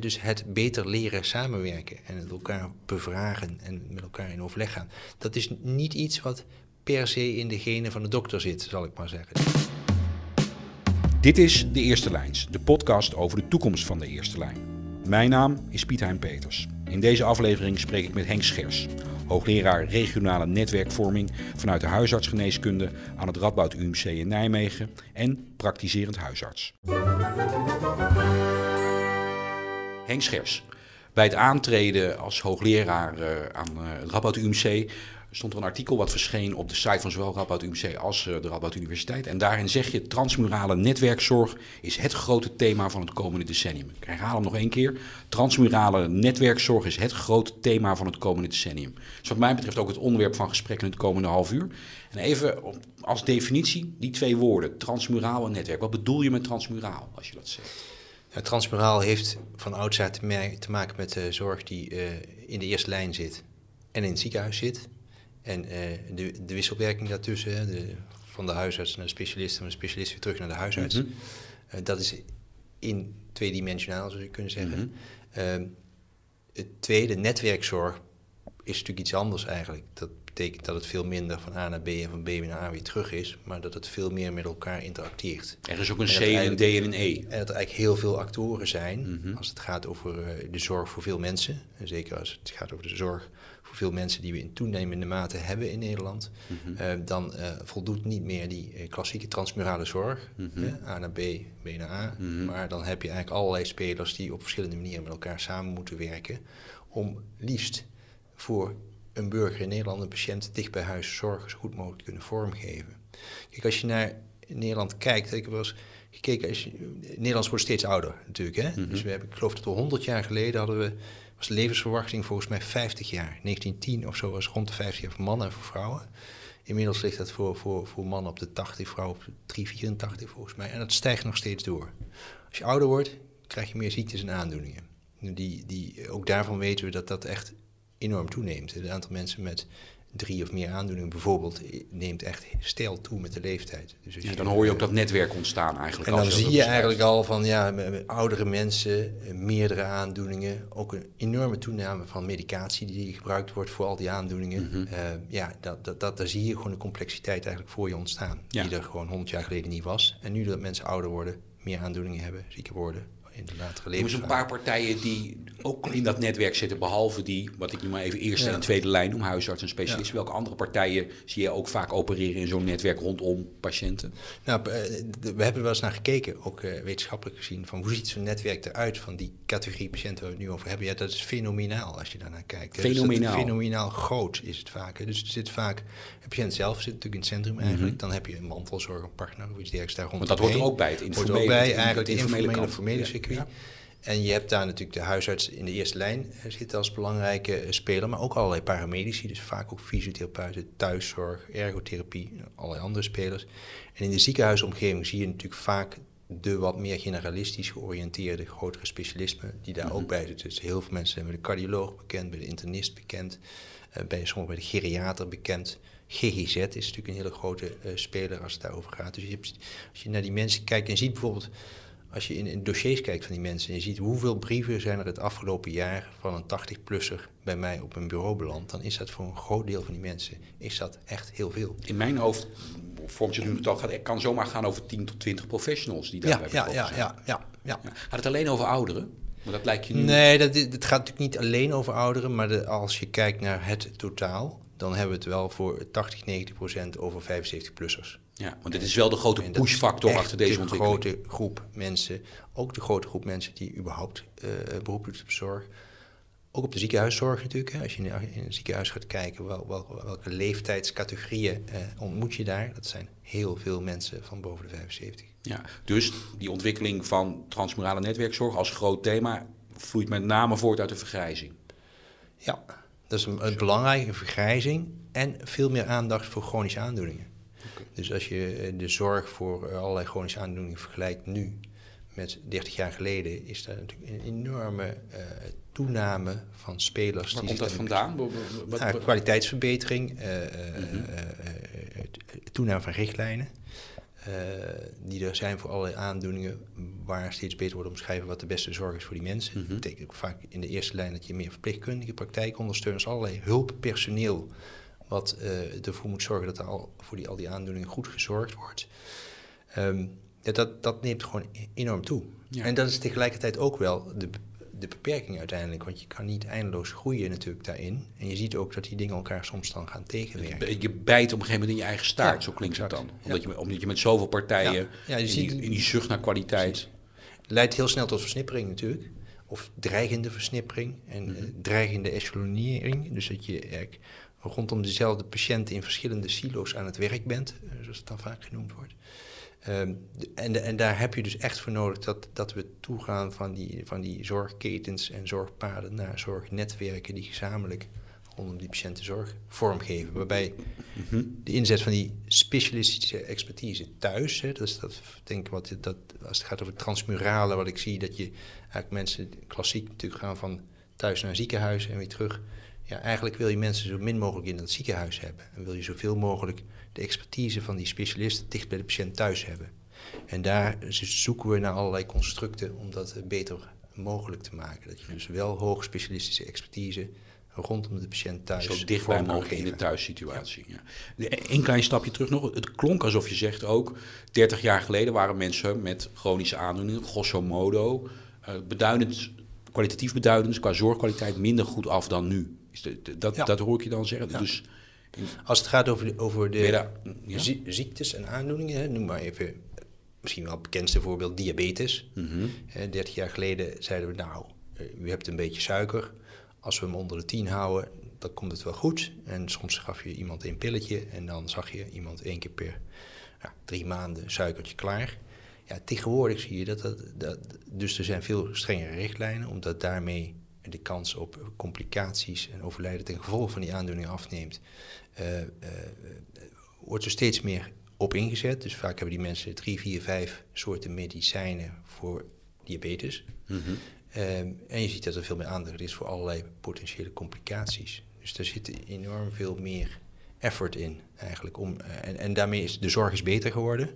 dus het beter leren samenwerken en het elkaar bevragen en met elkaar in overleg gaan. Dat is niet iets wat per se in de genen van de dokter zit, zal ik maar zeggen. Dit is De Eerste Lijns, de podcast over de toekomst van de Eerste Lijn. Mijn naam is Piet Hein Peters. In deze aflevering spreek ik met Henk Schers, hoogleraar regionale netwerkvorming vanuit de huisartsgeneeskunde aan het Radboud UMC in Nijmegen en praktiserend huisarts. Henk Schers, bij het aantreden als hoogleraar uh, aan het Radboud UMC stond er een artikel wat verscheen op de site van zowel Radboud UMC als uh, de Radboud Universiteit. En daarin zeg je, transmurale netwerkzorg is het grote thema van het komende decennium. Ik herhaal hem nog één keer. Transmurale netwerkzorg is het grote thema van het komende decennium. Dus wat mij betreft ook het onderwerp van gesprek in het komende half uur. En even als definitie, die twee woorden, transmuraal en netwerk. Wat bedoel je met transmuraal, als je dat zegt? Ja, transmuraal heeft van oudsher te, te maken met de zorg die uh, in de eerste lijn zit en in het ziekenhuis zit. En uh, de, de, wisselwerking daartussen, de, van de huisarts naar de specialist en van de specialist weer terug naar de huisarts. Mm -hmm. uh, dat is in tweedimensionaal, zou je kunnen zeggen. Mm -hmm. het tweede, netwerkzorg, is natuurlijk iets anders eigenlijk. Dat betekent dat het veel minder van A naar B en van B naar A weer terug is, maar dat het veel meer met elkaar interacteert. Er is ook een C, een D en een E. En dat er eigenlijk heel veel actoren zijn mm -hmm. als het gaat over uh, de zorg voor veel mensen. En zeker als het gaat over de zorg voor veel mensen die we in toenemende mate hebben in Nederland. Mm -hmm. uh, dan uh, voldoet niet meer die klassieke transmurale zorg, mm -hmm. A naar B, B naar A. Maar dan heb je eigenlijk allerlei spelers die op verschillende manieren met elkaar samen moeten werken om liefst voor een burger in Nederland, een patiënt, dicht bij huis zorg zo goed mogelijk kunnen vormgeven. Kijk, als je naar Nederland kijkt, ik heb wel eens gekeken, als je, Nederlands wordt steeds ouder natuurlijk. Hè? Mm -hmm. Dus we hebben, ik geloof dat we 100 jaar geleden hadden we, was de levensverwachting volgens mij 50 jaar. 1910 of zo was rond de 50 jaar voor mannen en voor vrouwen. Inmiddels ligt dat voor, voor, voor mannen op de 80, vrouwen op de 384 volgens mij. En dat stijgt nog steeds door. Als je ouder wordt, krijg je meer ziektes en aandoeningen. Die, die, ook daarvan weten we dat dat echt enorm toeneemt. Het aantal mensen met drie of meer aandoeningen bijvoorbeeld neemt echt stijl toe met de leeftijd. Dus ja, dan hoor je ook dat netwerk ontstaan eigenlijk. En dan zie je eigenlijk al van ja, oudere mensen, meerdere aandoeningen, ook een enorme toename van medicatie die gebruikt wordt voor al die aandoeningen. Mm -hmm. uh, ja, dat, dat, dat, daar zie je gewoon de complexiteit eigenlijk voor je ontstaan, ja. die er gewoon 100 jaar geleden niet was. En nu dat mensen ouder worden, meer aandoeningen hebben, zieker worden, in de latere levens. Er zijn een paar partijen die ook in dat netwerk zitten, behalve die, wat ik nu maar even eerste ja. en tweede lijn noem, huisarts en specialist. Ja. Welke andere partijen zie je ook vaak opereren in zo'n netwerk rondom patiënten? Nou, we hebben wel eens naar gekeken, ook uh, wetenschappelijk gezien, van hoe ziet zo'n netwerk eruit van die categorie patiënten waar we het nu over hebben. Ja, dat is fenomenaal als je daarnaar kijkt. Fenomenaal. Dus fenomenaal groot is het vaak. Dus er zit vaak, de patiënt zelf zit natuurlijk in het centrum eigenlijk. Mm -hmm. Dan heb je een mantelzorg, een partner of iets dergelijks daar rond. Want dat hoort er ook bij, het informele. Hoort ook bij eigenlijk de informele, informele circuit. Ja. En je hebt daar natuurlijk de huisarts in de eerste lijn zitten als belangrijke speler, maar ook allerlei paramedici, dus vaak ook fysiotherapeuten, thuiszorg, ergotherapie, allerlei andere spelers. En in de ziekenhuisomgeving zie je natuurlijk vaak de wat meer generalistisch georiënteerde grotere specialismen die daar mm -hmm. ook bij zitten. Dus heel veel mensen zijn bij de cardioloog bekend, bij de internist bekend, uh, bij sommigen bij de geriater bekend. GGZ is natuurlijk een hele grote uh, speler als het daarover gaat. Dus je hebt, als je naar die mensen kijkt en ziet bijvoorbeeld als je in, in, dossiers kijkt van die mensen en je ziet hoeveel brieven zijn er het afgelopen jaar van een 80-plusser bij mij op een bureau beland, dan is dat voor een groot deel van die mensen is dat echt heel veel. In mijn hoofd vormt zich nu het al, het kan zomaar gaan over 10 tot 20 professionals die daarbij ja, ja, ja, ja, ja, ja, ja. Gaat het alleen over ouderen? Maar dat lijkt je nu... Nee, dat, het gaat natuurlijk niet alleen over ouderen, maar de, als je kijkt naar het totaal, dan hebben we het wel voor 80, 90 procent over 75-plussers. Ja, want dit is wel de grote pushfactor achter deze de ontwikkeling. De grote groep mensen, ook de grote groep mensen die überhaupt uh, beroep doet op zorg. Ook op de ziekenhuiszorg natuurlijk. Hè. Als je in een ziekenhuis gaat kijken, wel, wel, welke leeftijdscategorieën uh, ontmoet je daar? Dat zijn heel veel mensen van boven de 75. Ja, dus die ontwikkeling van transmurale netwerkzorg als groot thema vloeit met name voort uit de vergrijzing. Ja, dat is een, een belangrijke vergrijzing en veel meer aandacht voor chronische aandoeningen. Okay. Dus als je de zorg voor allerlei chronische aandoeningen vergelijkt nu met 30 jaar geleden, is daar natuurlijk een enorme uh, toename van spelers. Waar die komt dat vandaan? Wat, nou, kwaliteitsverbetering, uh, toename van richtlijnen. die er zijn voor allerlei aandoeningen, waar steeds beter wordt omschreven wat de beste zorg is voor die mensen. Mhm. Dat betekent ook vaak in de eerste lijn dat je meer verpleegkundige praktijkondersteuners, allerlei hulppersoneel, wat uh, ervoor moet zorgen dat er al, voor die, al die aandoeningen goed gezorgd wordt. Um, ja, dat, dat neemt gewoon e-, enorm toe. Ja. En dat is tegelijkertijd ook wel de, de beperking uiteindelijk. Want je kan niet eindeloos groeien natuurlijk daarin. En je ziet ook dat die dingen elkaar soms dan gaan tegenwerken. Je bijt op een gegeven moment in je eigen staart, Ja, zo klinkt het dan. Omdat, je, omdat je met zoveel partijen, Ja. Je in, ziet- die, in die zucht naar kwaliteit... Leidt heel snel tot versnippering natuurlijk. Of dreigende versnippering en eh, dreigende echelonering. Dus dat je eigenlijk rondom dezelfde patiënt in verschillende silo's aan het werk bent, eh, zoals het dan vaak genoemd wordt. Ehm, en, en daar heb je dus echt voor nodig dat, dat we toegaan van die, van die zorgketens en zorgpaden naar zorgnetwerken die gezamenlijk rondom die patiëntenzorg vormgeven. Waarbij de inzet van die specialistische expertise thuis, hè, dat is dat, denk ik, wat, dat, als het gaat over het transmurale, wat ik zie, dat je eigenlijk mensen klassiek natuurlijk gaan van thuis naar ziekenhuis en weer terug. Ja, eigenlijk wil je mensen zo min mogelijk in dat ziekenhuis hebben. En wil je zoveel mogelijk de expertise van die specialist dicht bij de patiënt thuis hebben. En daar zoeken we naar allerlei constructen om dat eh, beter mogelijk te maken. Dat je dus wel hoog specialistische expertise rondom de patiënt thuis Zo dichtbij mogelijk in de thuissituatie. Ja. Een klein stapje terug nog. Het klonk alsof je zegt ook... 30 jaar geleden waren mensen met chronische aandoeningen... grosso modo, eh, beduidend, kwalitatief beduidend... qua zorgkwaliteit minder goed af dan nu. Is de, de- dat, Ja. dat hoor ik je dan zeggen. Ja. Dus Als het gaat over de, over de ja? ziektes en aandoeningen, hè, noem maar even misschien wel het bekendste voorbeeld diabetes. Hè, 30 jaar geleden zeiden we, nou, eh, u hebt een beetje suiker. Als we hem onder de 10 houden, dan komt het wel goed. En soms gaf je iemand een pilletje en dan zag je iemand één keer per ja, drie maanden suikertje klaar. Ja, tegenwoordig zie je dat, dat, dat... Dus er zijn veel strengere richtlijnen, omdat daarmee de kans op complicaties en overlijden ten gevolge van die aandoening afneemt. eh, eh, wordt er steeds meer op ingezet. Dus vaak hebben die mensen drie, vier, vijf soorten medicijnen voor diabetes. Mhm. Ehm, en je ziet dat er veel meer aandacht is voor allerlei potentiële complicaties. Dus daar zit enorm veel meer effort in eigenlijk. Om, eh, en, en daarmee is de zorg is beter geworden.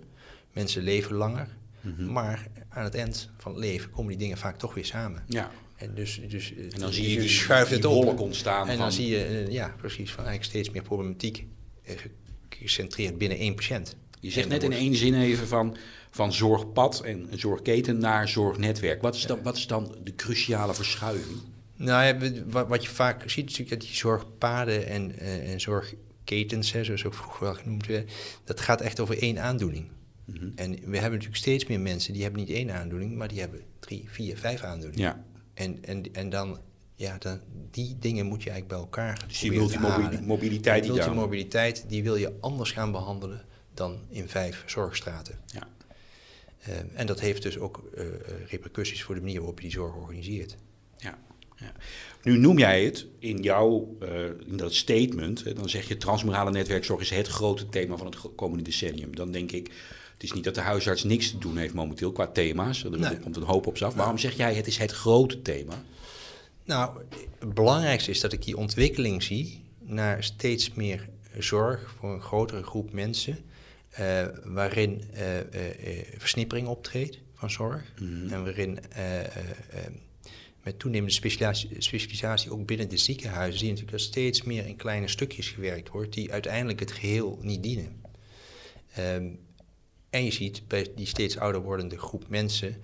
Mensen leven langer. Mhm. Maar aan het eind van het leven komen die dingen vaak toch weer samen. Ja, En, dus, dus, eh, en dan zie je die, schuift het op. ontstaan. En van, dan zie je, eh, ja, precies, van eigenlijk steeds meer problematiek eh, ge- gecentreerd binnen één patiënt. Je zegt net in één zin even van, van zorgpad en zorgketen naar zorgnetwerk. Wat is, dan, wat is dan de cruciale verschuiving? Nou wat, je vaak ziet, is natuurlijk dat die zorgpaden en, en zorgketens, hè, zoals ook vroeger wel genoemd werd, dat gaat echt over één aandoening. Mhm. En we hebben natuurlijk steeds meer mensen die hebben niet één aandoening, maar die hebben drie, vier, vijf aandoeningen. Ja, En, en, en dan, ja, dan, die dingen moet je eigenlijk bij elkaar dus die multimobiliteit die Die daar... multimobiliteit, die wil je anders gaan behandelen dan in vijf zorgstraten. Ja. Eh, en dat heeft dus ook eh, eh, repercussies voor de manier waarop je die zorg organiseert. Ja, ja. Nu noem jij het in jouw eh, in dat statement, hè, dan zeg je transmurale netwerkzorg is het grote thema van het komende decennium. Dan denk ik, het is niet dat de huisarts niks te doen heeft momenteel qua thema's. Er Nee. komt een hoop op af. Waarom zeg jij het is het grote thema? Nou, het belangrijkste is dat ik die ontwikkeling zie naar steeds meer zorg voor een grotere groep mensen, eh, waarin eh, eh, versnippering optreedt van zorg Mhm. en waarin met toenemende specialisatie, specialisatie ook binnen de ziekenhuizen zie je natuurlijk dat steeds meer in kleine stukjes gewerkt wordt die uiteindelijk het geheel niet dienen. Ehm, en je ziet bij die steeds ouder wordende groep mensen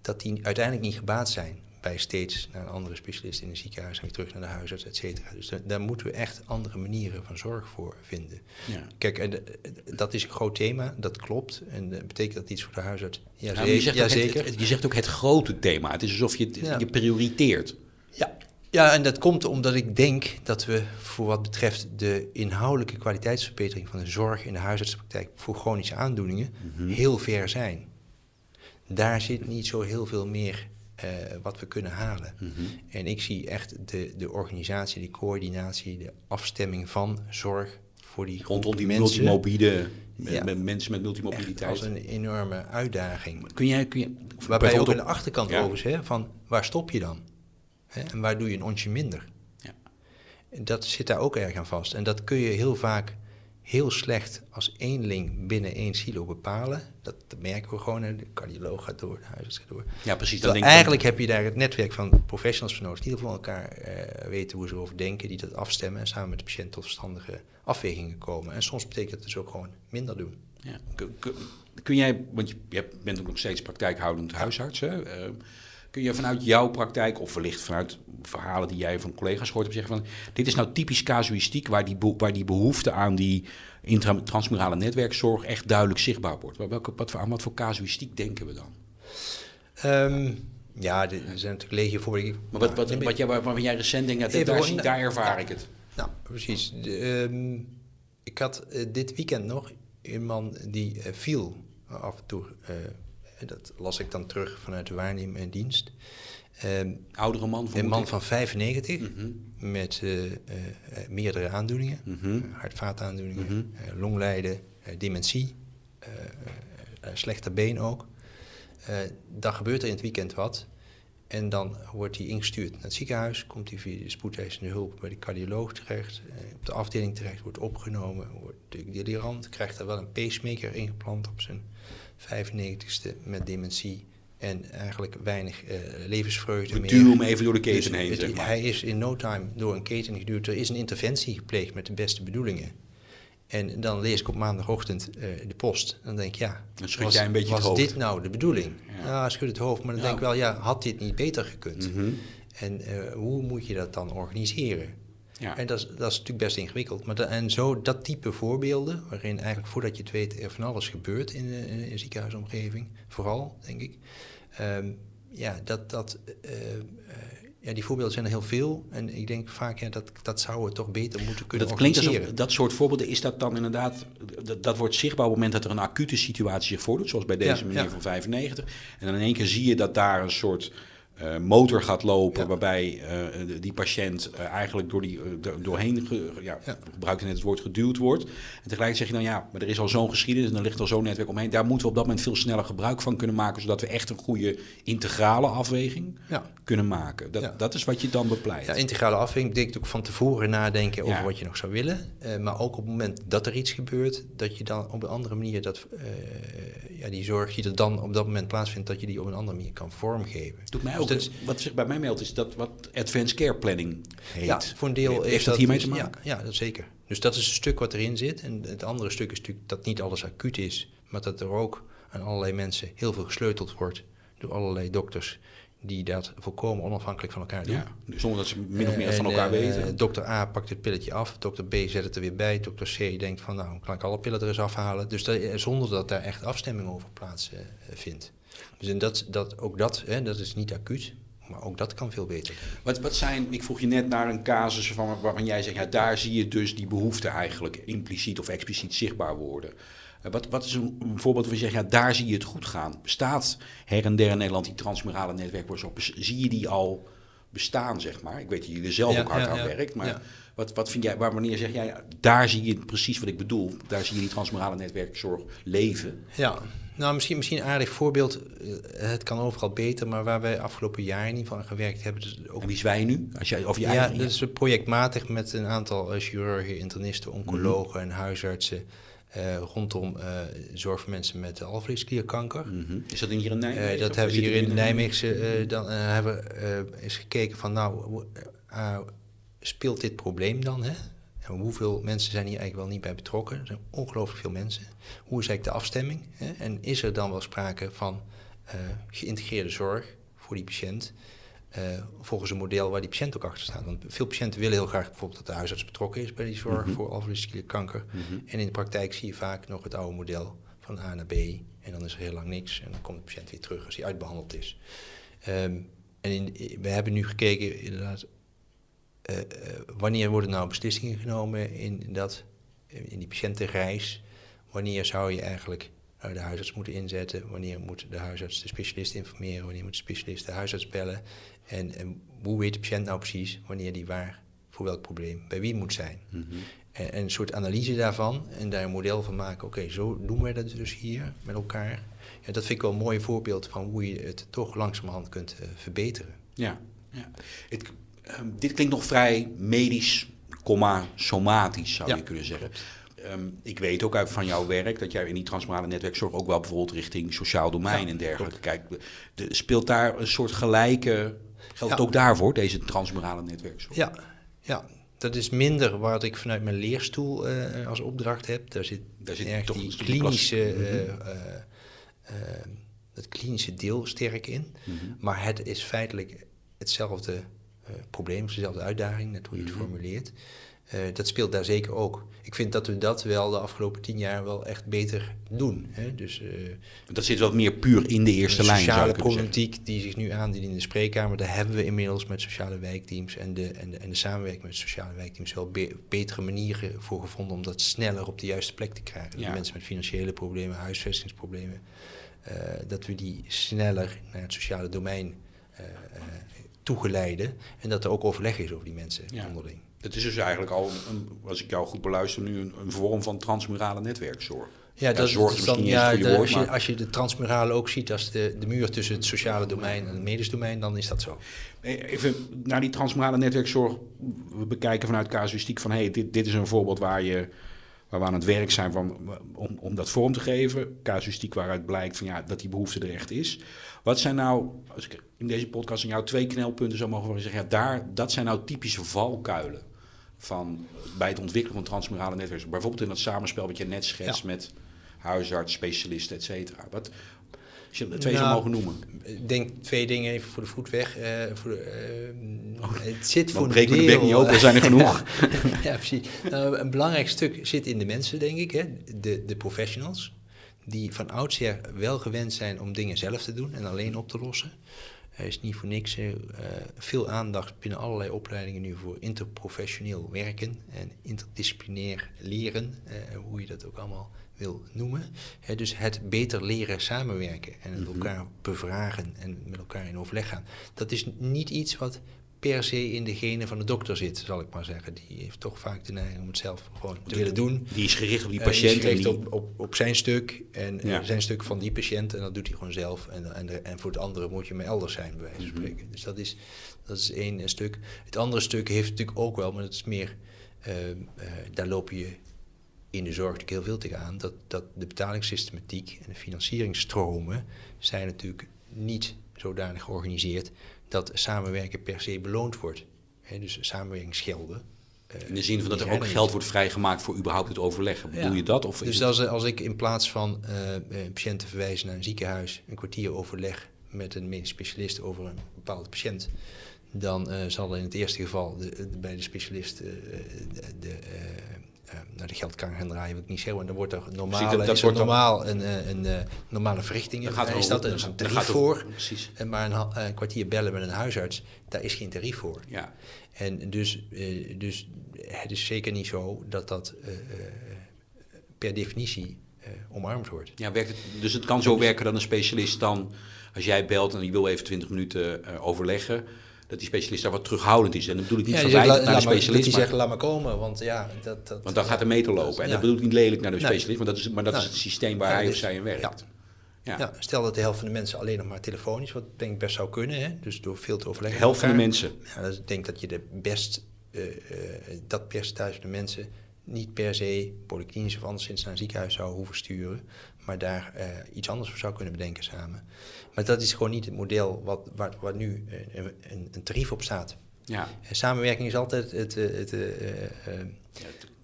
dat die uiteindelijk niet gebaat zijn bij steeds naar een andere specialist in een ziekenhuis en weer terug naar de huisarts, et cetera. Dus daar, daar moeten we echt andere manieren van zorg voor vinden. Ja. Kijk, en, eh, dat is een groot thema, dat klopt. En eh, betekent dat iets voor de huisarts? Ja, Nou, je, zegt ook zeker. het, het- je zegt ook het grote thema. Het is alsof je het Ja. je prioriteert. Ja. Ja, en dat komt omdat ik denk dat we voor wat betreft de inhoudelijke kwaliteitsverbetering van de zorg in de huisartsenpraktijk voor chronische aandoeningen Mhm. heel ver zijn. Daar zit niet zo heel veel meer eh, wat we kunnen halen. Mhm. En ik zie echt de, de organisatie, die coördinatie, de afstemming van zorg voor die Rondom die mensen multimobiele, met, Ja. met mensen met echt multimobiliteit. als een enorme uitdaging. Kun jij, kun je, Waarbij je ook aan de achterkant Ja. overigens, hè, van waar stop je dan? Hè, en waar doe je een onsje minder? Ja. En Dat zit daar ook erg aan vast. En dat kun je heel vaak heel slecht als één link binnen één silo bepalen. Dat, merken we gewoon. De cardioloog gaat door, de huisarts gaat door. Ja, precies. Eigenlijk heb je daar het netwerk van professionals voor nodig. Die van elkaar uh, weten hoe ze erover denken, die dat afstemmen en samen met de patiënt tot verstandige afwegingen komen. En soms betekent het dus ook gewoon minder doen. Ja. Kun, jij, want je bent ook nog steeds praktijkhoudend huisarts. Hè? Uh, kun je vanuit jouw praktijk, of wellicht vanuit verhalen die jij van collega's hoort, zeggen van dit is nou typisch casuïstiek waar die, waar die behoefte aan die transmurale netwerkzorg echt duidelijk zichtbaar wordt. Welke, wat, aan wat voor casuïstiek denken we dan? Um, ja, er zijn natuurlijk legio voor. Maar wat, wat, wat, jij, waarvan jij recent denkt, dat daar, daar ervaar ik het. Nou, precies. De, um, ik had uh, dit weekend nog een man die uh, viel af en toe. Uh, dat las ik dan terug vanuit de waarneming en dienst. Um, Oudere man? Een man van 95 mm -hmm. met uh, uh, meerdere aandoeningen. Mm -hmm. Hart-vaataandoeningen, mm -hmm. longlijden, dementie, slechte been ook. dan gebeurt er in het weekend wat. En dan wordt hij ingestuurd naar het ziekenhuis. Komt hij via de spoedeisende hulp bij de cardioloog terecht. op de afdeling terecht, wordt opgenomen. Wordt delirant, krijgt er wel een pacemaker ingeplant op zijn 95ste met dementie en eigenlijk weinig uh, levensvreugde meer. Duw hem even door de keten dus, heen, zeg maar. Hij is in no time door een keten geduwd. Er is een interventie gepleegd met de beste bedoelingen. En dan lees ik op maandagochtend uh, de post. En dan denk ik, ja, dan schud jij een beetje was het hoofd. dit nou de bedoeling? Ja, ja schud het hoofd. Maar dan denk ik wel, ja, had dit niet beter gekund? Mm -hmm. En uh, hoe moet je dat dan organiseren? Ja. En dat is, dat is natuurlijk best ingewikkeld. Maar en zo dat type voorbeelden, waarin eigenlijk voordat je het weet er van alles gebeurt in een ziekenhuisomgeving, vooral, denk ik. Um, ja, dat, dat, uh, uh, ja, die voorbeelden zijn er heel veel. En ik denk vaak, ja, dat, dat zou het toch beter moeten kunnen dat klinkt alsof, dat soort voorbeelden, is dat dan inderdaad... Dat, dat wordt zichtbaar op het moment dat er een acute situatie zich voordoet... zoals bij deze ja, meneer ja. van 95. En dan in één keer zie je dat daar een soort uh, motor gaat lopen, waarbij uh, die patiënt uh, eigenlijk door die, doorheen, ge, ja, ja. gebruik net het woord, geduwd wordt. En tegelijk zeg je dan, ja, maar er is al zo'n geschiedenis en er ligt al zo'n netwerk omheen. Daar moeten we op dat moment veel sneller gebruik van kunnen maken, zodat we echt een goede integrale afweging kunnen maken. Dat, dat is wat je dan bepleit. Ja, integrale afweging betekent ook van tevoren nadenken over wat je nog zou willen. maar ook op het moment dat er iets gebeurt, dat je dan op een andere manier dat, ja, die zorg die er dan op dat moment plaatsvindt, dat je die op een andere manier kan vormgeven. Doet mij ook dus wat zich bij mij meldt, is dat wat advanced care planning heet. Ja, voor een deel heeft dat hiermee te maken. Ja, ja, dat zeker. Dus dat is een stuk wat erin zit. En het andere stuk is natuurlijk dat niet alles acuut is, maar dat er ook aan allerlei mensen heel veel gesleuteld wordt door allerlei dokters die dat volkomen onafhankelijk van elkaar doen. Ja, zonder dat ze min of meer van elkaar uh, weten. Dokter A pakt het pilletje af, dokter B zet het er weer bij, dokter C denkt van nou, kan ik alle pillen er eens afhalen. Dus dat, zonder dat daar echt afstemming over plaatsvindt. Uh, dus en dat, dat, ook dat, hè, dat is niet acuut, maar ook dat kan veel beter. Wat, wat zijn, ik vroeg je net naar een casus van, waarvan jij zegt, ja, daar zie je dus die behoefte eigenlijk impliciet of expliciet zichtbaar worden. Eh, wat, wat is een, voorbeeld waar je zegt, ja, daar zie je het goed gaan? Bestaat her en der in Nederland die transmurale netwerkworkshop? Zie je die al bestaan, zeg maar? Ik weet dat jullie er zelf ook hard ja, aan werkt, maar wat, wat vind jij, waar, wanneer zeg jij, daar zie je precies wat ik bedoel, daar zie je die transmurale netwerkzorg leven? Ja, nou, misschien, misschien een aardig voorbeeld. Eh, het kan overal beter, maar waar wij afgelopen jaar in ieder geval gewerkt hebben. Dus ook... En wie wij nu? Als jij, of jij ja, dat is projectmatig met een aantal uh, chirurgen, internisten, oncologen en huisartsen. Uh, rondom uh, zorg voor mensen met alvleesklierkanker. Mm -hmm. Is dat hier in Nijmegen? Uh, dat hebben we hier in Nijmegen. dan hebben we eens gekeken van, nou, speelt dit probleem dan? Hè? En hoeveel mensen zijn hier eigenlijk wel niet bij betrokken? Er zijn ongelooflijk veel mensen. Hoe is eigenlijk de afstemming? Hè? En is er dan wel sprake van uh, geïntegreerde zorg voor die patiënt? Uh, volgens een model waar die patiënt ook achter staat. Want veel patiënten willen heel graag bijvoorbeeld dat de huisarts betrokken is bij die zorg mm -hmm. voor kanker. Mm -hmm. En in de praktijk zie je vaak nog het oude model van A naar B. En dan is er heel lang niks. En dan komt de patiënt weer terug als hij uitbehandeld is. Um, en in, we hebben nu gekeken inderdaad uh, wanneer worden nou beslissingen genomen in, dat, in die patiëntenreis? Wanneer zou je eigenlijk uh, de huisarts moeten inzetten? Wanneer moet de huisarts de specialist informeren? Wanneer moet de specialist de huisarts bellen? En, en hoe weet de patiënt nou precies wanneer die waar voor welk probleem bij wie moet zijn? Mm -hmm. en, en, een soort analyse daarvan en daar een model van maken. Oké, okay, zo doen wij dat dus hier met elkaar. Ja, dat vind ik wel een mooi voorbeeld van hoe je het toch langzamerhand kunt uh, verbeteren. Ja, ja. Het, um, dit klinkt nog vrij medisch, comma, somatisch zou ja. je kunnen zeggen. ehm, ik weet ook uit van jouw werk dat jij in die transmorale netwerkzorg ook wel bijvoorbeeld richting sociaal domein Ja, en dergelijke kijkt. De, speelt daar een soort gelijke. Geldt het Ja. ook daarvoor, deze transmorale netwerkzorg? Ja, ja, dat is minder wat ik vanuit mijn leerstoel eh, als opdracht heb. Daar zit, Daar zit erg toch die klinische, eh, het klinische deel sterk in. Mhm. Maar het is feitelijk hetzelfde eh, probleem, dezelfde uitdaging, net hoe je het Mhm. formuleert. Eh, dat speelt daar zeker ook. Ik vind dat we dat wel de afgelopen tien jaar wel echt beter doen. Hè? Dus eh, Dat zit wat meer puur in de eerste de lijn. zou sociale zeggen. problematiek die zich nu aandient in de spreekkamer, daar hebben we inmiddels met sociale wijkteams en de, en de, en de samenwerking met sociale wijkteams wel be- betere manieren voor gevonden om dat sneller op de juiste plek te krijgen. Ja. De mensen met financiële problemen, huisvestingsproblemen, dat we die sneller naar het sociale domein toegeleiden en dat er ook overleg is over die mensen Ja. onderling. Het is dus eigenlijk al, een, als ik jou goed beluister, nu een, een vorm van transmurale netwerkzorg. Ja, dat zorg is misschien ja, de- woord, als, je, maar- als je de transmurale ook ziet als de, de muur tussen het sociale domein en het medisch domein, dan is dat zo. Nee, Even naar die transmurale netwerkzorg. We bekijken vanuit casuïstiek van... hey, dit, dit is een voorbeeld waar, je, waar we aan het werk zijn van, om, om dat vorm te geven. Casuïstiek waaruit blijkt van, ja, dat die behoefte er echt is. Wat zijn nou, als ik in deze podcast aan jou twee knelpunten zou mogen zeggen... Ja, daar, dat zijn nou typische valkuilen van, bij het ontwikkelen van transmurale netwerken. Bijvoorbeeld in dat samenspel wat je net schetst Ja. met huisarts, specialisten, et cetera. Wat, als je twee Nou, zou mogen noemen. Ik denk twee dingen even voor de voet weg. eh, voor de, eh, het zit voor breek me de deel... bek niet open, er zijn er genoeg. ja, precies. Nou, een belangrijk stuk zit in de mensen, denk ik. Hè? De, de professionals. Die van oudsher wel gewend zijn om dingen zelf te doen en alleen op te lossen. Er is niet voor niks eh, veel aandacht binnen allerlei opleidingen nu voor interprofessioneel werken en interdisciplinair leren, hoe je dat ook allemaal wil noemen. Dus het beter leren samenwerken en het Mhm. elkaar bevragen en met elkaar in overleg gaan. Dat is niet iets wat per se in de genen van de dokter zit, zal ik maar zeggen. Die heeft toch vaak de neiging om het zelf gewoon te willen doen. Die is gericht op die Eh, die is patiënt. gericht die, op, op, op zijn stuk en eh, Ja. zijn stuk van die patiënt en dat doet hij gewoon zelf. En, en, de- en voor het andere moet je maar elders zijn, bij wijze van Mhm. spreken. Dus dat is, dat is één eh, stuk. Het andere stuk heeft natuurlijk ook wel, maar dat is meer, daar loop je in de zorg natuurlijk heel veel tegenaan, dat, dat de betalingssystematiek en de financieringsstromen zijn natuurlijk niet zodanig georganiseerd dat samenwerken per se beloond wordt. Hè, dus samenwerkingsgelden. eh, in de zin van dat er ook geld wordt vrijgemaakt voor überhaupt het overleggen. Bedoel Ja. je dat? Of Dus als, als ik in plaats van eh, eh, patiënten verwijzen naar een ziekenhuis een kwartier overleg met een medisch specialist over een bepaalde patiënt, dan eh, zal in het eerste geval de, de- bij de specialist de, naar de geldkraan gaan draaien, wil ik niet zeggen. En dan wordt er normaal, dat- wordt normaal een, eh, een, eh, normale verrichting. Daar is dat een gaat- tarief voor. Precies. Maar een, een kwartier bellen met een huisarts, daar is geen tarief voor. Ja. En dus, dus het is zeker niet zo dat dat per definitie omarmd wordt. Ja, werkt het, dus het kan zo werken dat een specialist dan, als jij belt en je wil even 20 minuten overleggen, dat die specialist daar wat terughoudend is. En dan bedoel ik niet Ja, verwijtend zegt, naar la- de maar- specialist, dat die zegt, laat maar komen, want ja, dat... dat want dan gaat de meter lopen. En Ja. dat bedoel ik niet lelijk naar de Nee. specialist, maar dat is, maar dat is het systeem waar Ja, hij of dus- zij in werkt. ja. Stel dat de helft van de mensen alleen nog maar telefonisch, wat denk ik best zou kunnen, hè? dus door veel te De overleggen. helft van de mensen. Ja, dus ik denk dat je de best, eh, eh, dat percentage van de mensen niet per se polyklinisch of anderszins naar een ziekenhuis zou hoeven sturen, maar daar eh, iets anders voor zou kunnen bedenken samen. Maar dat is gewoon niet het model wat, waar, waar nu eh, een, een, een tarief op staat. Ja. Eh, Samenwerking is altijd het, het,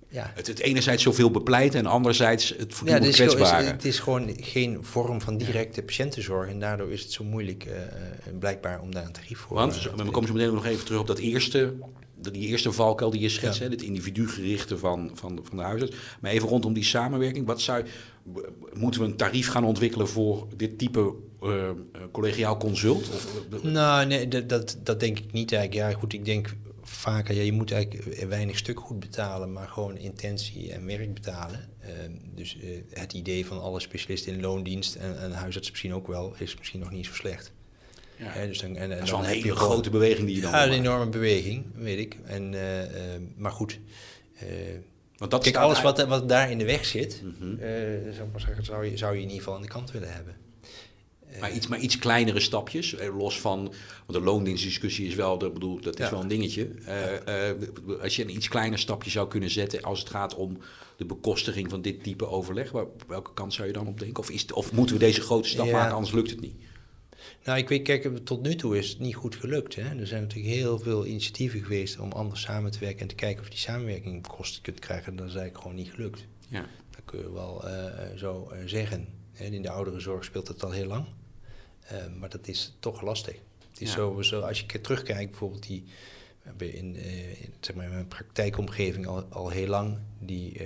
ja, Het, het enerzijds zoveel bepleiten en anderzijds het ja, voortdurend gewoon, kwetsbare. is- het is gewoon geen vorm van directe patiëntenzorg. En daardoor is het zo moeilijk blijkbaar om daar een tarief voor Want, we komen zo meteen nog even terug op dat eerste, die eerste valkuil die je schetst, Ja. hè, het individu-gerichte van, van, van de huisarts. Maar even rondom die samenwerking, wat zou, moeten we een tarief gaan ontwikkelen voor dit type eh, eh, collegiaal consult? Of, Nou, nee, dat, dat, dat denk ik niet eigenlijk. Ja, goed, ik denk vaker, ja, je moet eigenlijk weinig stuk goed betalen, maar gewoon intentie en werk betalen. Eh, dus eh, het idee van alle specialisten in loondienst en, en huisarts misschien ook wel, is misschien nog niet zo slecht. Ja, dus dan, en, en dat is wel een hele grote beweging die je dan Ja, een enorme beweging, weet ik. En, eh, eh, maar goed. eh, Want dat Kijk, alles wat, wat daar in de weg zit, Mhm. zou, ik maar zeggen, zou, je, zou je in ieder geval aan de kant willen hebben. Maar iets, maar iets kleinere stapjes, los van... Want de loondienstdiscussie is wel, dat, bedoel, dat is Ja. wel een dingetje. Als je een iets kleiner stapje zou kunnen zetten... als het gaat om de bekostiging van dit type overleg... waar- welke kant zou je dan op denken? Of, is of moeten we deze grote stap Ja. maken, anders lukt het niet? Nou, ik weet, kijk, tot nu toe is het niet goed gelukt. Hè? Er zijn natuurlijk heel veel initiatieven geweest om anders samen te werken en te kijken of je die samenwerking bekostigd kunt krijgen. Dat is eigenlijk gewoon niet gelukt. Ja. Dat kun je wel eh, zo eh, zeggen. In de ouderenzorg speelt het al heel lang. Eh, maar dat is toch lastig. Het is Ja. zo, zo, als je terugkijkt, bijvoorbeeld die... Hebben in, in, zeg maar, in mijn praktijkomgeving al, al heel lang die,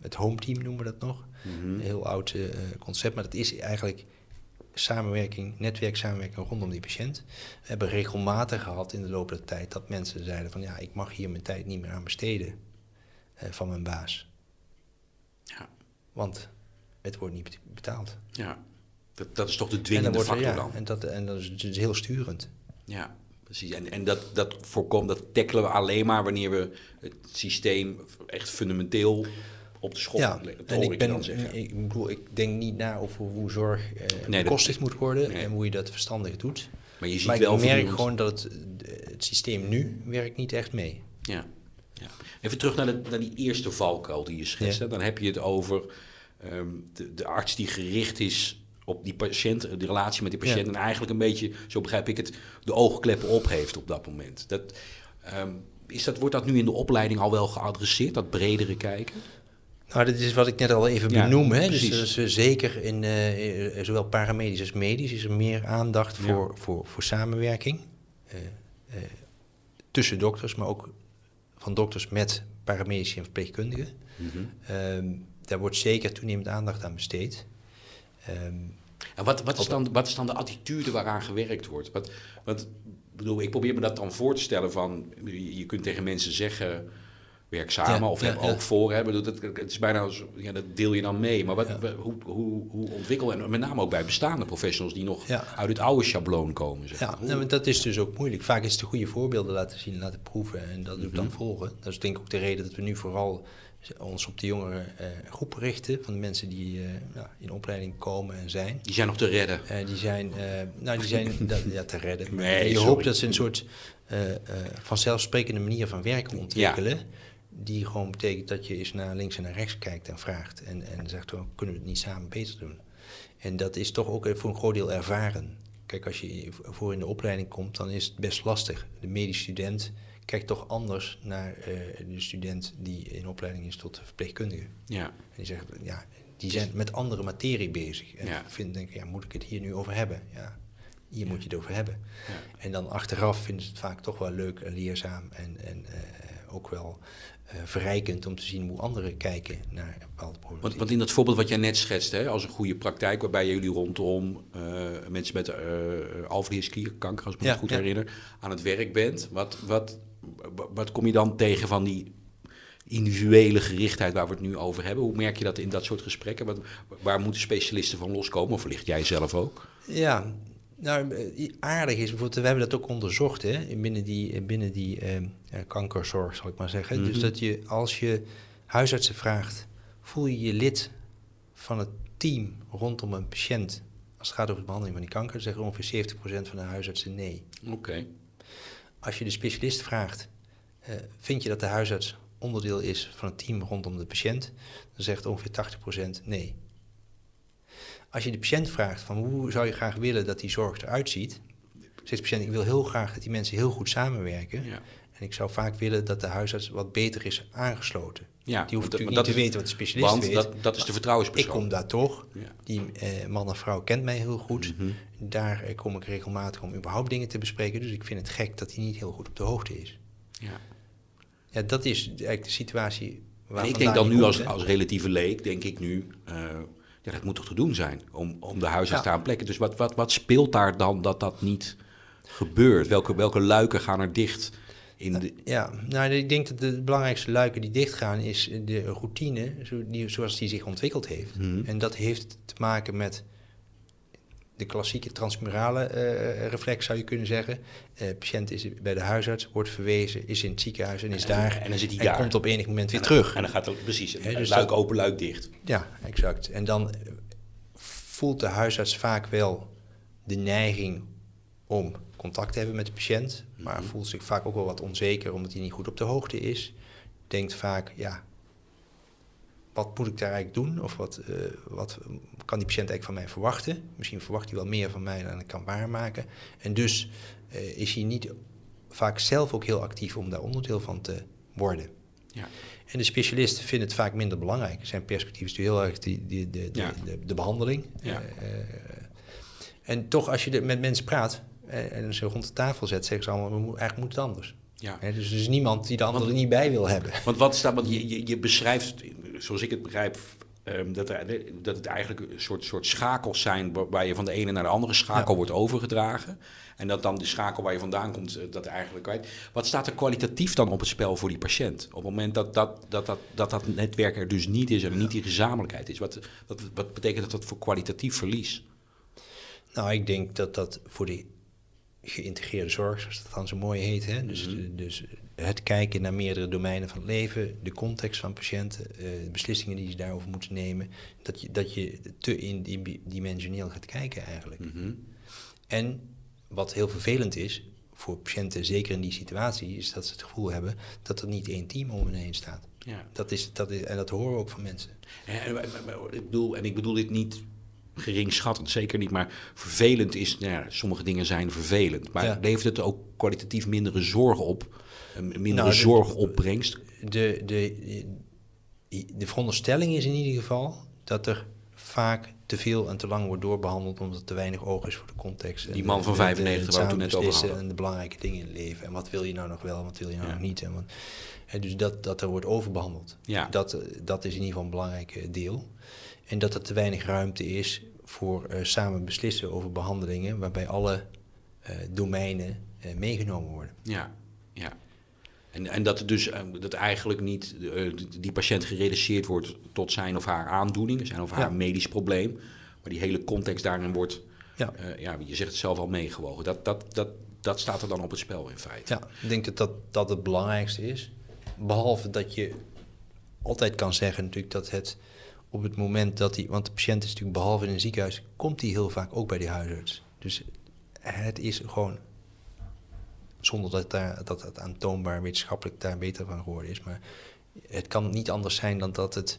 het home team noemen we dat nog. Mhm. Een heel oud concept, maar dat is eigenlijk samenwerking, netwerksamenwerking rondom die patiënt. We hebben regelmatig gehad in de loop der tijd dat mensen zeiden van ja, ik mag hier mijn tijd niet meer aan besteden eh, van mijn baas. Ja. Want het wordt niet bet- betaald. ja. Dat, dat is toch de En, dwingende factor ja, dan? en, dat, en dat is dus heel sturend. Ja, precies. En, en dat, dat voorkomt, dat tackelen we alleen maar wanneer we het systeem echt fundamenteel op de schop ja, en ik, dan ben, zeggen. ik bedoel, ik denk niet na over hoe zorg eh, bekostigd moet worden nee. en hoe je dat verstandig doet. Maar je ziet Maar ik wel merk gewoon dat het, eh, het systeem nu werkt niet echt mee. Ja. ja. Even terug naar, de, naar die eerste valkuil die je schetst. Ja. Dan heb je het over ehm, de, de arts die gericht is op die patiënt, eh, de relatie met die patiënt. Ja. En eigenlijk een beetje, zo begrijp ik het, de oogkleppen op heeft op dat moment. Dat, ehm, is dat, wordt dat nu in de opleiding al wel geadresseerd, dat bredere kijken? Nou, dit is wat ik net al even Ja, benoem. Hè? Dus, dus, eh, zeker in eh, zowel paramedisch als medisch is er meer aandacht Ja. voor, voor, voor samenwerking. eh, tussen dokters, maar ook van dokters met paramedici en verpleegkundigen. Ehm, daar wordt zeker toenemend aandacht aan besteed. Ehm, En wat, wat, is dan, wat is dan de attitude waaraan gewerkt wordt? Wat, wat, ik bedoel, ik probeer me dat dan voor te stellen van... Je kunt tegen mensen zeggen, werk samen Ja, of ja, heb ja. oog voor. Bedoel, dat, het is bijna als, ja, dat deel je dan mee. Maar wat, Ja. wa- hoe, hoe, hoe ontwikkel... En met name ook bij bestaande professionals die nog Ja. uit het oude schabloon komen. Zeg. Ja, nou, dat is dus ook moeilijk. Vaak is het de goede voorbeelden laten zien, laten proeven en dat ook dan Mhm. volgen. Dat is denk ik ook de reden dat we nu vooral ons op de jongere eh, groep richten. Van de mensen die eh, ja, in opleiding komen en zijn. Die zijn nog te redden. Eh, die zijn, nou, die zijn dat, ja, te redden. Nee, je sorry. hoopt dat ze een soort vanzelfsprekende manier van werken ontwikkelen. Die gewoon betekent dat je eens naar links en naar rechts kijkt en vraagt. En, en zegt, oh, kunnen we het niet samen beter doen? En dat is toch ook voor een groot deel ervaren. Kijk, als je voor in de opleiding komt, dan is het best lastig. De medisch student kijkt toch anders naar eh, de student die in opleiding is tot verpleegkundige. Ja. En die zegt, ja, die zijn met andere materie bezig. En Ja. vind, denk ik, ja, moet ik het hier nu over hebben? Ja, hier moet je het over hebben. Ja. En dan achteraf vinden ze het vaak toch wel leuk en leerzaam en, en eh, ook wel eh, verrijkend om te zien hoe anderen kijken naar een bepaalde problematiek. Want, want in dat voorbeeld wat jij net schetste, hè, als een goede praktijk, waarbij jullie rondom eh, mensen met uh, alvleesklierkanker, als ik me Ja, goed ja. herinner, aan het werk bent, wat, wat, wat kom je dan tegen van die individuele gerichtheid waar we het nu over hebben? Hoe merk je dat in dat soort gesprekken? Wat, waar moeten specialisten van loskomen? Of wellicht jij zelf ook? Ja, nou, aardig is bijvoorbeeld, we hebben dat ook onderzocht hè, binnen die, binnen die eh, eh, kankerzorg, zal ik maar zeggen. Mhm. Dus dat je, als je huisartsen vraagt, voel je je lid van het team rondom een patiënt, als het gaat over de behandeling van die kanker, zeggen ongeveer 70% van de huisartsen nee. Oké. Als je de specialist vraagt, eh, vind je dat de huisarts onderdeel is van het team rondom de patiënt, dan zegt ongeveer 80% nee. Als je de patiënt vraagt van hoe zou je graag willen dat die zorg eruit ziet, zegt de patiënt ik wil heel graag dat die mensen heel goed samenwerken. Ja. En ik zou vaak willen dat de huisarts wat beter is aangesloten. Ja, die hoeft dat- natuurlijk maar niet te dat weten wat de specialist Want weet. dat, dat is de ik vertrouwenspersoon. kom daar toch. Ja. Die eh, man of vrouw kent mij heel goed. Mhm. Daar eh, kom ik regelmatig om überhaupt dingen te bespreken. Dus ik vind het gek dat hij niet heel goed op de hoogte is. Ja. Ja, dat is eigenlijk de situatie waar En ik denk dan nu komt, als, hè. als relatieve leek, denk ik nu, eh, ja, dat moet toch te doen zijn om, om de huisarts Ja. te aanplekken. Dus wat, wat, wat speelt daar dan dat dat niet gebeurt? Welke, welke luiken gaan er dicht in de... Ja, nou, ik denk dat de belangrijkste luiken die dichtgaan is de routine zo, die, zoals die zich ontwikkeld heeft. Mhm. En dat heeft te maken met de klassieke transmurale eh, reflex, zou je kunnen zeggen. Eh patiënt is bij de huisarts, wordt verwezen, is in het ziekenhuis en is En- daar. en dan zit hij en daar. komt op enig moment weer En- terug. En dan gaat er precies, Hè, dus luik dat- open, luik dicht. Ja, exact. En dan eh, voelt de huisarts vaak wel de neiging om contact te hebben met de patiënt, maar Mhm. voelt zich vaak ook wel wat onzeker omdat hij niet goed op de hoogte is. Denkt vaak, ja, wat moet ik daar eigenlijk doen? Of wat, eh, wat kan die patiënt eigenlijk van mij verwachten? Misschien verwacht hij wel meer van mij dan ik kan waarmaken. En dus eh, is hij niet vaak zelf ook heel actief om daar onderdeel van te worden. Ja. En de specialisten vinden het vaak minder belangrijk. Zijn perspectief is natuurlijk heel erg die, die, de, de, Ja. de, de behandeling. Ja. Eh, en toch, als je met mensen praat en ze rond de tafel zet, zeggen ze allemaal, eigenlijk moet het anders. Ja. Hè, dus er is niemand die de ander er niet bij wil hebben. Want wat staat, want je, je, je beschrijft, zoals ik het begrijp, ehm, dat, er, dat het eigenlijk een soort, soort schakels zijn waar, waar je van de ene naar de andere schakel Ja. wordt overgedragen. En dat dan de schakel waar je vandaan komt, eh, dat eigenlijk kwijt. Wat staat er kwalitatief dan op het spel voor die patiënt? Op het moment dat dat, dat, dat, dat, dat netwerk er dus niet is en niet die gezamenlijkheid is. Wat, wat, wat betekent dat, dat voor kwalitatief verlies? Nou, ik denk dat dat voor de geïntegreerde zorg, zoals dat dan zo mooi heet, hè, dus, Mhm. dus het kijken naar meerdere domeinen van het leven, de context van patiënten, eh, de beslissingen die ze daarover moeten nemen, dat je, dat je te indimensioneel gaat kijken eigenlijk. Mhm. En wat heel vervelend is voor patiënten, zeker in die situatie, is dat ze het gevoel hebben dat er niet één team om hen heen staat. Ja. Dat is, dat is, en dat horen we ook van mensen. Ja, en, en- en- ik bedoel, en ik bedoel dit niet geringschattend, zeker niet, maar vervelend is, nou ja, sommige dingen zijn vervelend, maar Ja. levert het ook kwalitatief mindere zorg op, een mindere Nou, de- zorgopbrengst? De, de, de veronderstelling is in ieder geval dat er vaak te veel en te lang wordt doorbehandeld omdat er te weinig oog is voor de context. Die man de- van de- de- 95 waar we toen net over hadden. En de belangrijke dingen in het leven. En wat wil je nou nog wel en wat wil je nou Ja. nog niet. En wat, hè, dus dat, dat er wordt overbehandeld. Ja. Dat, dat is in ieder geval een belangrijk eh, deel. En dat er te weinig ruimte is voor eh, samen beslissen over behandelingen waarbij alle eh, domeinen eh, meegenomen worden. Ja, ja. En, en dat, dus, dat eigenlijk niet die patiënt gereduceerd wordt tot zijn of haar aandoening, zijn of haar Ja. medisch probleem, maar die hele context daarin wordt, Ja. ja, je zegt het zelf al, meegewogen. Dat, dat, dat, dat staat er dan op het spel in feite. Ja, ik denk dat dat, dat het belangrijkste is. Behalve dat je altijd kan zeggen natuurlijk dat het op het moment dat hij... Want de patiënt is natuurlijk behalve in een ziekenhuis... komt hij heel vaak ook bij die huisarts. Dus het is gewoon... Zonder dat, daar, dat het aantoonbaar wetenschappelijk daar beter van geworden is. Maar het kan niet anders zijn dan dat het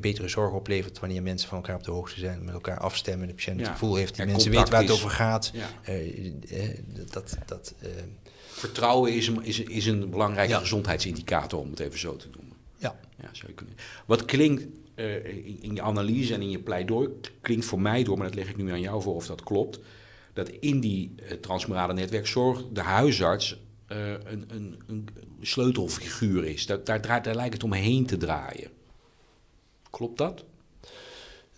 betere zorg oplevert... wanneer mensen van elkaar op de hoogte zijn... met elkaar afstemmen, de patiënt Ja. het gevoel heeft... die mensen weten waar het over gaat. Ja. Eh, eh, dat... dat eh, Vertrouwen is een, is, is een belangrijke Ja. gezondheidsindicator, om het even zo te noemen. Ja. Ja, zou je kunnen. Wat klinkt eh, in, in je analyse en in je pleidooi, klinkt voor mij door, maar dat leg ik nu aan jou voor of dat klopt, dat in die uh, transmorale netwerkzorg de huisarts uh, een, een, een, sleutelfiguur is. Dat, daar, draait, daar lijkt het omheen te draaien. Klopt dat?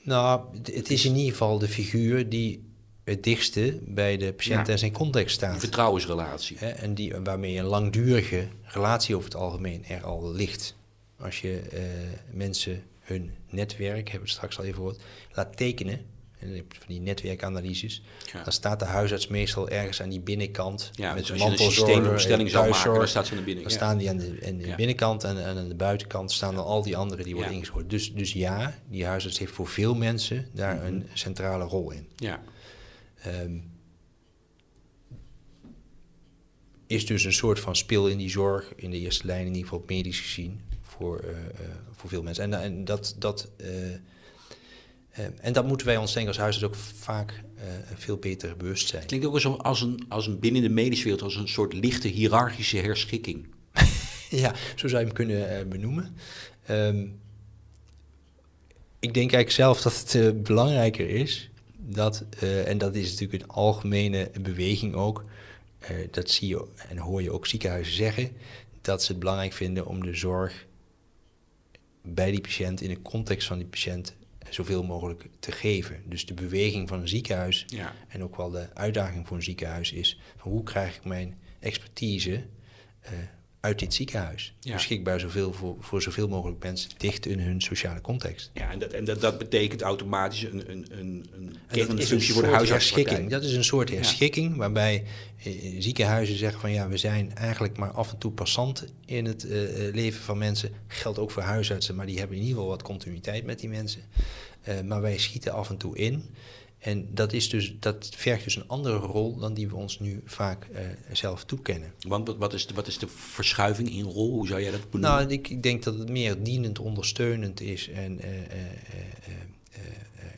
Nou, het is in ieder geval de figuur die het dichtste bij de patiënt Ja. en zijn context staat. Die vertrouwensrelatie. Hè, en die, waarmee een langdurige relatie over het algemeen er al ligt. Als je eh, mensen hun netwerk, hebben we het straks al even gehoord, laat tekenen, van die netwerkanalyses, Ja. dan staat de huisarts meestal ergens aan die binnenkant. Ja, met dus als je een systeemopstelling zou maken, dan staat ze aan de binnen- Dan staan die aan de, aan de Ja. binnenkant en, en aan de buitenkant staan dan al die anderen die worden ingeschoten. Dus, dus ja, die huisarts heeft voor veel mensen daar Mhm. een centrale rol in. Ja. Ehm, is dus een soort van spil in die zorg, in de eerste lijn in ieder geval medisch gezien, voor, eh, eh, voor veel mensen. En, en, dat, dat, eh, eh, en dat moeten wij ons denk ik als huisarts ook vaak eh, veel beter bewust zijn. Klinkt ook als een, als, een, als een binnen de medische wereld als een soort lichte hiërarchische herschikking. ja, zo zou je hem kunnen eh, benoemen. Ehm, ik denk eigenlijk zelf dat het eh, belangrijker is dat, eh, en dat is natuurlijk een algemene beweging ook, eh, dat zie je en hoor je ook ziekenhuizen zeggen, dat ze het belangrijk vinden om de zorg bij die patiënt in de context van die patiënt zoveel mogelijk te geven. Dus de beweging van een ziekenhuis Ja. en ook wel de uitdaging voor een ziekenhuis is van hoe krijg ik mijn expertise eh, uit dit ziekenhuis. Beschikbaar zoveel voor, voor zoveel mogelijk mensen dicht in hun sociale context. Ja, en dat, en dat, dat betekent automatisch een, een, een, een kernfunctie voor de. Dat is een soort herschikking waarbij eh, ziekenhuizen zeggen van ja, we zijn eigenlijk maar af en toe passant in het uh, leven van mensen. Geldt ook voor huisartsen, maar die hebben in ieder geval wat continuïteit met die mensen. Uh, maar wij schieten af en toe in. En dat, is dus, dat vergt dus een andere rol dan die we ons nu vaak uh, zelf toekennen. Want wat is, de, wat is de verschuiving in rol? Hoe zou jij dat benoemen? Nou, ik, ik denk dat het meer dienend, ondersteunend is en uh,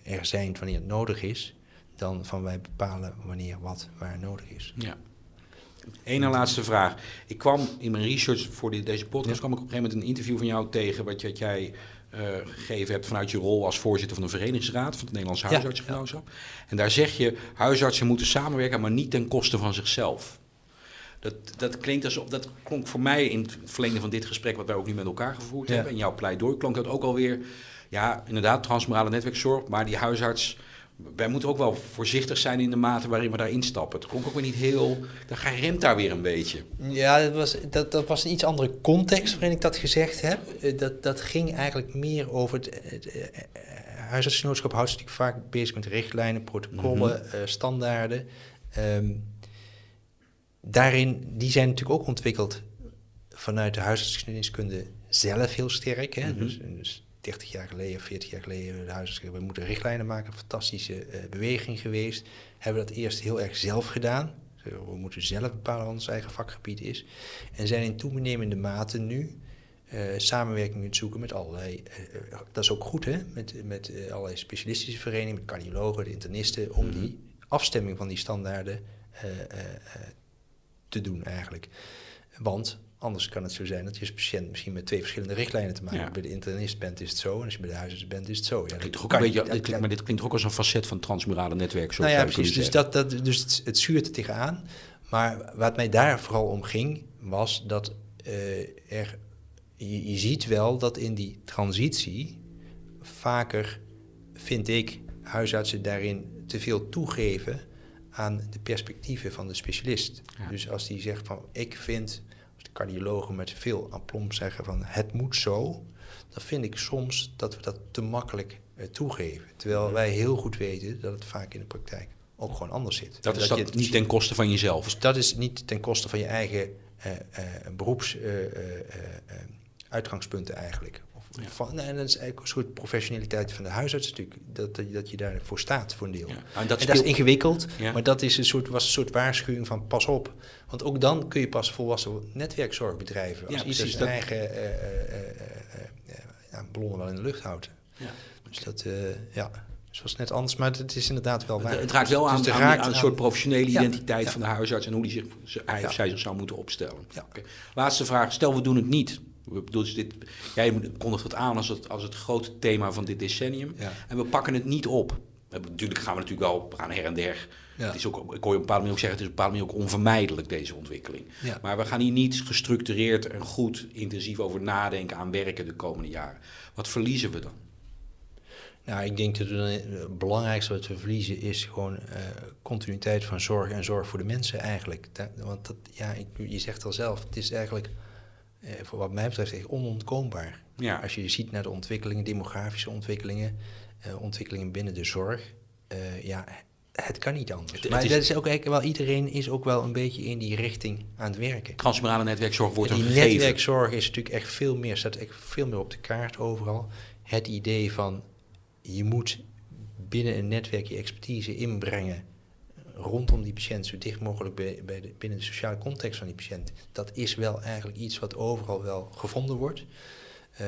uh, er zijn wanneer het nodig is, dan van wij bepalen wanneer wat waar nodig is. Ja. Eén en laatste vraag. Ik kwam in mijn research voor deze podcast, ja. kwam ik op een gegeven moment een interview van jou tegen, wat, wat jij uh, gegeven hebt vanuit je rol als voorzitter van de verenigingsraad van het Nederlands Huisartsgenootschap. En daar zeg je, huisartsen moeten samenwerken, maar niet ten koste van zichzelf. Dat, dat klinkt alsof, dat klonk voor mij in het verlengde van dit gesprek, wat wij ook nu met elkaar gevoerd hebben, en jouw pleidooi, klonk dat ook alweer, ja, inderdaad, transmorale netwerkzorg, maar die huisarts wij moeten ook wel voorzichtig zijn in de mate waarin we daar instappen. Het klonk ook weer niet heel... Dan remt daar weer een beetje. Ja, dat was, dat, dat was een iets andere context waarin ik dat gezegd heb. Eh, dat, dat ging eigenlijk meer over... Het, het, het eh, huisartsgenootschap houdt zich natuurlijk vaak bezig met richtlijnen, protocollen, mm standaarden. Um, daarin, die zijn natuurlijk ook ontwikkeld vanuit de huisartsgeneeskunde zelf heel sterk. Hè? Mhm. dus, dus 30 jaar geleden, 40 jaar geleden, de we moeten richtlijnen maken. Fantastische uh, beweging geweest. Hebben dat eerst heel erg zelf gedaan. We moeten zelf bepalen wat ons eigen vakgebied is. En zijn in toenemende mate nu uh, samenwerking zoeken met allerlei. Uh, dat is ook goed, hè? Met, met allerlei specialistische verenigingen, met cardiologen, de internisten, om mhm. die afstemming van die standaarden te doen eigenlijk. Want Anders kan het zo zijn dat je als patiënt misschien met twee verschillende richtlijnen te maken hebt. Bij de internist bent is het zo en als je bij de huisarts bent is het zo. Ja, klinkt ook een beetje, dit klinkt, maar dit klinkt ook als een facet van transmurale netwerk. Nou ja, precies. Dus, dat, dat, dus het, het zuurt er tegenaan. Maar wat mij daar vooral om ging, was dat uh, er, je, je ziet wel dat in die transitie vaker, vind ik, huisartsen daarin te veel toegeven aan de perspectieven van de specialist. Dus als die zegt van ik vind cardiologen met veel aplomb zeggen van het moet zo, dan vind ik soms dat we dat te makkelijk uh, toegeven. Terwijl mhm. wij heel goed weten dat het vaak in de praktijk ook gewoon anders zit. Dat is dat, niet ten koste van jezelf? Dus dat is niet ten koste van je eigen uh, uh, beroeps uitgangspunten eigenlijk. Ja. Van, nou, en dat is eigenlijk een soort professionaliteit van de huisarts natuurlijk, dat, dat, je daarvoor staat voor een deel. Ja. En, dat, en dat, is ingewikkeld, maar dat is een soort, was een soort waarschuwing van pas op. Want ook dan kun je pas volwassen netwerkzorg bedrijven, als ieder zijn eigen uh, uh, ballonnen wel in de lucht houdt. Ja. Dus dat, ja... Dus was net anders, maar het is inderdaad wel waar. Het, raakt wel aan, aan, een soort professionele identiteit van de huisarts en hoe die zich, hij of zij zich zou moeten opstellen. Okay. Laatste vraag, stel we doen het niet. Dus dit, jij kondigt het aan als het, als het grote thema van dit decennium. En we pakken het niet op. Natuurlijk gaan we natuurlijk wel, we gaan her en der. Het is ook, ik hoor je op een bepaalde manier ook zeggen, het is op een bepaalde manier ook onvermijdelijk, deze ontwikkeling. Maar we gaan hier niet gestructureerd en goed intensief over nadenken aan werken de komende jaren. Wat verliezen we dan? Nou, ik denk dat het belangrijkste wat we verliezen is gewoon uh, continuïteit van zorg en zorg voor de mensen eigenlijk. want dat, ja, je zegt al zelf, het is eigenlijk eh, voor wat mij betreft echt onontkoombaar. Ja. Als je ziet naar de ontwikkelingen, demografische ontwikkelingen, uh, ontwikkelingen binnen de zorg, uh, ja, het kan niet anders. Het, maar dat is ook eigenlijk wel, iedereen is ook wel een beetje in die richting aan het werken. Transmorale netwerkzorg wordt Die netwerkzorg is natuurlijk echt veel meer, staat echt veel meer op de kaart overal. Het idee van je moet binnen een netwerk je expertise inbrengen rondom die patiënt, zo dicht mogelijk bij, bij de, binnen de sociale context van die patiënt, dat is wel eigenlijk iets wat overal wel gevonden wordt. Uh,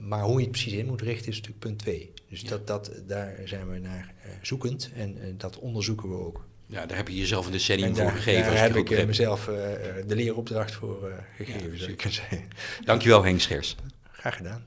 maar hoe je het precies in moet richten is natuurlijk punt 2. Dus dat, dat, daar zijn we naar uh, zoekend en uh, dat onderzoeken we ook. Ja, daar heb je jezelf een decennium voor gegeven. Daar heb ik mezelf de leeropdracht voor gegeven, ja, zou ik kunnen zeggen. Dankjewel Henk Schers. Graag gedaan.